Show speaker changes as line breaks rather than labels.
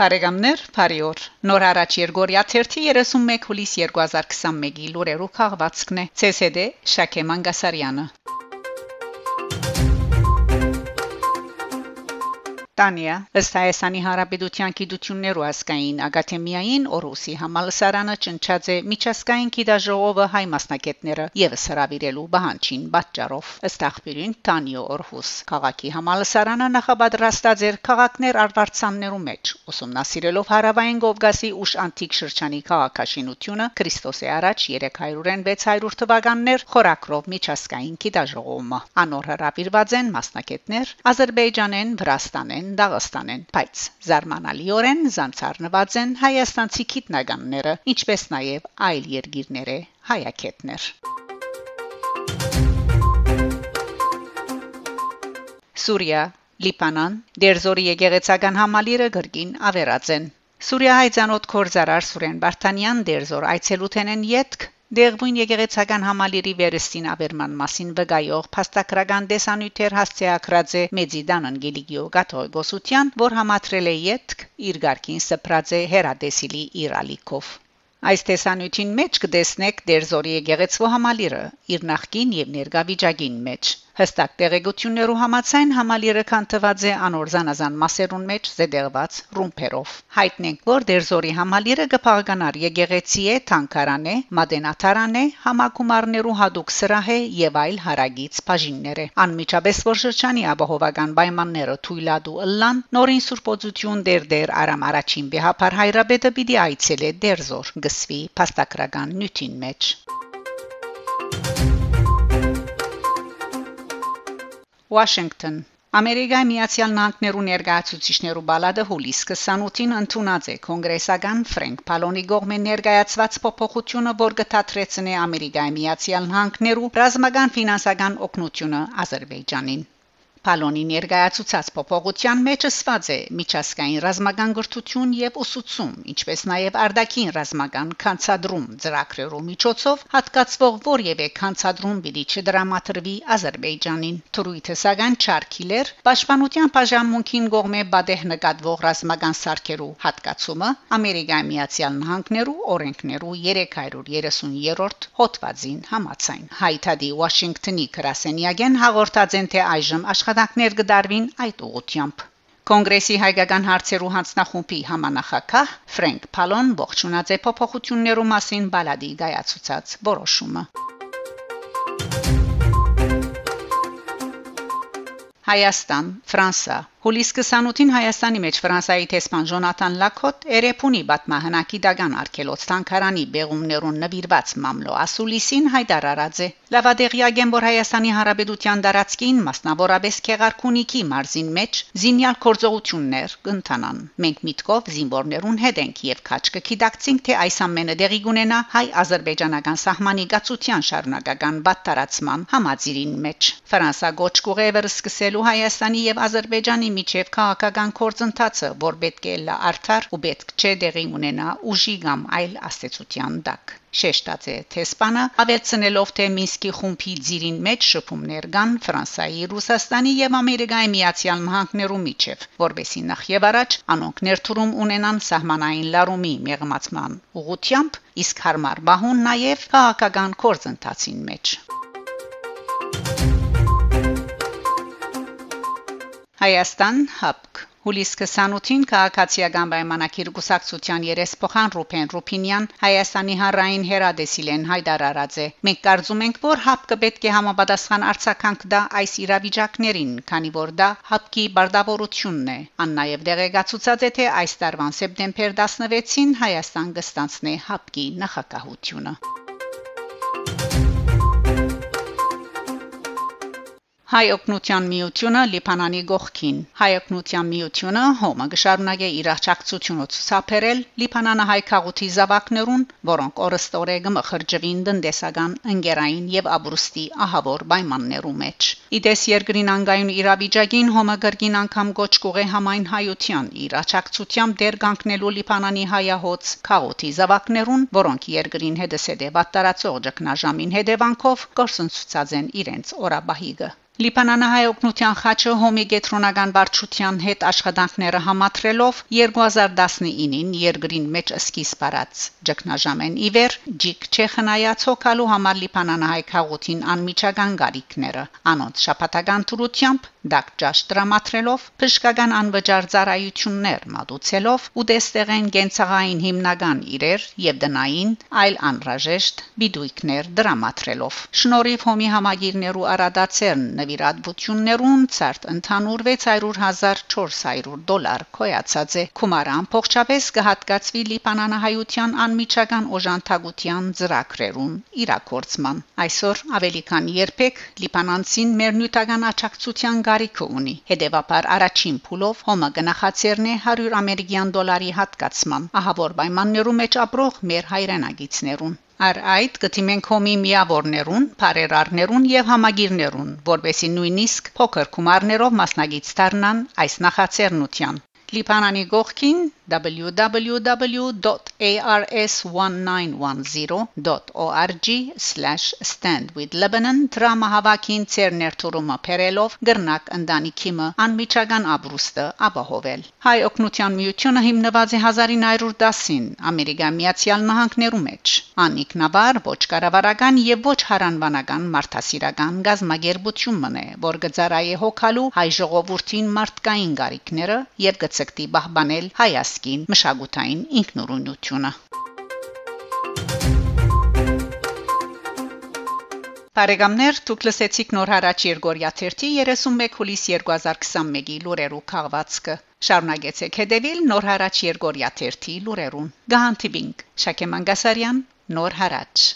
Բարեկամներ, բարիօր։ Նոր հարաճ Երգորիա 31 հուլիս 2021-ի լուրերով քաղվածքն է ՑՍԴ Շակե Մանգասարյանը։ Տանիա ըստ Հայաստանի Հանրապետության գիտություններու ասկային ակադեմիային Օրուսի համալսարանը ճնչած է միջազգային գիտաժողովը հայ մասնակետները եւս հravirելու բանջին պատճառով ըստ աղբյուրին Տանիո Օրհուս քաղաքի համալսարանը նախապատրաստած էր քաղաքներ արվարձաններու մեջ ուսումնասիրելով հարավային Կովկասի ուշ անտիկ շրջանի քաղաքաշինությունը Քրիստոսի առաջ 300-ին 600 թվականներ խորակրով միջազգային գիտաժողովը անոր հravirված են մասնակետներ Ադրբեջանեն Վրաստանեն են Դաղստանեն, բայց զարմանալիորեն զանցառնված են հայաստանցի քիտնականները, ինչպես նաև այլ երկիրների հայակետներ։ Սուրիա, Լիբանան, Դերզորի եկեղեցական համալիրը գրգին ավերած են։ Սուրիայի ցանոթ կորզարար Սուրեն Վարդանյան Դերզոր այցելութեն են յետք Դերբուն եկեղեցական համալիրի վերստին աբերման մասին վկայող փաստագրական դեսանյութեր հասցեակրած է Մեծիդան Անգելիկիո Կաթողիկոսության, որ համատրել է յետք իր ղարքին սփրած է հերադեսիլի Իրալիկով։ Այս տեսանյութին մեջ կտեսնեք Դերզորի եկեղեցու համալիրը իր նախկին եւ ներկա վիճակին մեջ։ Հստակ տեղեկություններու համաձայն համալիրը կանտված է անոր զանազան մասերուն մեջ զետեղված ռումբերով։ Հայտնենք, որ Դերզորի համալիրը կփաղկանար եկեղեցի է, թանկարան է, մադենաթարան է, համակումարներու հadouk սրահ է եւ այլ հարագից բաժիններ է։ Անմիջապես որ շրջանի ապահովական պայմանները թույլատու ըլլան, նորին սուրբոծություն դեր դեր արամ առաջին բեհապար հայրաբեդը պիտի այցելե Դերզոր գսվի փաստագրական նյութին մեջ։ Washington. Ամերիկայի Միացյալ Նահանգներու ներկայացուցիչներու բալադը հուլիս 28-ին ընդունած է. Կոնգրեսական Ֆրենկ Պալոնի գողմեն ներկայացված փոփոխությունը, որ կթատրեցնի Ամերիկայի Միացյալ Նահանգներու ռազմական ֆինանսական օգնությունը Ադրբեջանին։ Պալոնի ներկայացուցած փոփոխության մեջ ըսված է միջազգային ռազմական գրթություն եւ ուսուցում, ինչպես նաեւ արդակին ռազմական կանցադրում ծրագրերու միջոցով հատկացվող որևէ կանցադրում պիտի չդրամատրվի Ադրբեջանին։ Թուրույթը սակայն Չարքիլեր Պաշտպանության բաժանմունքին կողմէ բադեհ նկատվող ռազմական սարքերու հատկացումը Ամերիկայի Միացյալ Նահանգներու օրենքներու 330-րդ հոդվածին համաձայն։ Հայտարարի Վաշինգտոնի գրասենյակեն հաղորդած են թե այժմ աշխատ աշխատանքներ կդարվին այդ ուղությամբ։ Կոնգրեսի հայկական հարցերու հանձնախումբի համանախակահ Ֆրենկ Փալոն ողջունած է փոփոխություններու մասին բալադի գայացուցած որոշումը։ Հայաստան, Ֆրանսա Հուլիս 28-ին Հայաստանի մեջ Ֆրանսայի տեսփան Ժոնատան Լակոտ Էրեփունի բատմահնակի դագան արկելոց տանկարանի բեղումներուն նվիրված մամլո ասուլիսին հայտարարած է. Լավադեղիագեն որ Հայաստանի Հանրապետության դարածքին մասնավորապես Քեղարքունիքի մարզին մեջ զինյալ կորձողություններ կընթանան. Մենք միտքով զինվորներուն հետ ենք եւ քաչկը գիտակցինք թե այս ամենը դեղի կունենա հայ-ադրբեջանական սահմանի գացության շարունակական բատարացման համաձիրին մեջ Ֆրանսա գոչ կուղևը սկսելու Հայաստանի եւ Ադրբեջանի միջև քաղաքական կորձընթացը, որ պետք է լա արդար ու պետք չէ դեղի ունենա ուժի կամ այլ աստեցության դակ։ Շեշտած է Թեսպանը ավելցնելով թե Մինսկի խումբի ծիրին մեջ շփումներ կան Ֆրանսայի, Ռուսաստանի եւ Ամերիկայի Միացյալ Նահանգներու միջև, որբեսի նախ եւ առաջ անոնք ներդրում ունենան սահմանային լարումի մեղմացման ուղությամբ, իսկ հարմար բահուն նաեւ քաղաքական կորձընթացին մեջ։ Հայաստան հապկ Հուլիս 28-ին քաղաքացիական պայմանագիր գուսակցության երեսփոխան Ռուփեն Ռուփինյան Հայաստանի հանրային հերադեսիլեն հայտարարած է։ Մենք կարծում ենք, որ հապկը պետք է համապատասխան արձագանք դա այս իրավիճակներին, քանի որ դա հապկի բարդավորությունն է։ Ան նաև դեղեկացուցած է, թե այս տարվան սեպտեմբեր 16-ին Հայաստան կստանցնի հապկի նախակահությունը։ Հայ օգնության միությունը Լիբանանի գողքին Հայ օգնության միությունը հոմը գշարունակե իր աջակցությունը ցուցաբերել Լիբանանը հայ քաղուտի զավակներուն, որոնք օրստորե գմխրջվին տնտեսական ընկերային եւ աբրուստի ահավոր պայմաններու մեջ։ Իդես երկրին անգայուն իրավիճակին հոմը գրգին անգամ գոչ կուղե համայն հայության իր աջակցությամբ դեր կանգնելու Լիբանանի հայահոց քաղուտի զավակներուն, որոնք երկրին հետսեդե վատարացող ճգնաժամին հետևանքով կորսնցուցած են իրենց օրաբահիգը Լիբանանահայ օկնության խաչը հոմի գետրոնական վարչության հետ աշխատանքները համատրելով 2019-ին երկրին մեջ սկիզբ արած ճգնաժամեն իվեր ջիկ չեխնայաց հոգալու համար Լիբանանահայ քաղաքին անմիջական գարիկները անոնց շապատական թրությամբ դակ ճաշ դրամատրելով բժշկական անվճար ծառայություններ մատուցելով ու դեստեղեն գենցաղային հիմնական իրեր եւ դնային այլ անրաժեշտ բիդույքներ դրամատրելով շնորհիվ հոմի համագիրներու արադացերն նվիրատվություններուն ցարտ ընդհանուր 600.400 դոլար կոյացած է Քումարան փոխչապես կհատկացվի Լիբանանահայության անմիջական օժանդակության ծրագրերուն իրակորցման այսօր ավելի քան երբեք Լիբանանցին մեր նյութական աճակցության գարիք ունի հետևաբար առաջին փուլով հոմը գնահատերն է 100 ամերիկյան դոլարի հատկացման ահավոր պայմաններու մեջ ապրող մեր հայրենագիցներուն Առ այդ գտիմենք հոմի միավորներուն, բարերարներուն եւ համագիրներուն, որբեսի նույնիսկ փոքր գումարներով մասնագիտ դառնան այս նախաձեռնության։ Լիբանանի գողքին www.ars1910.org/standwithlebanon դրամահավաքին ցերներթուրումը փերելով գրնակ ընտանիքիմը անմիջական ապրուստը ապահովել հայ օկնության միությունը հիմնված է 1910-ին ամերիկա միացյալ նահանգներու մեջ անիկնաբար ոչ կառավարական եւ ոչ հարանվանական մարդասիրական գազագերբություն մնե որ գծարայե հոգալու հայ ժողովրդին մարդկային գարիկները եւ գծկտի բահբանել հայաց ազգին մշակութային ինքնուրույնությունը Բարեկամներ, դուք լսեցիք նոր հարաճ Երգորիա 31 հուլիս 2021-ի լուրերու քաղվածքը։ Շարունակեցեք հետևել նոր հարաճ Երգորիա 30 լուրերուն։ Գահանտիբինգ Շակե Մանգասարյան, նոր հարաճ։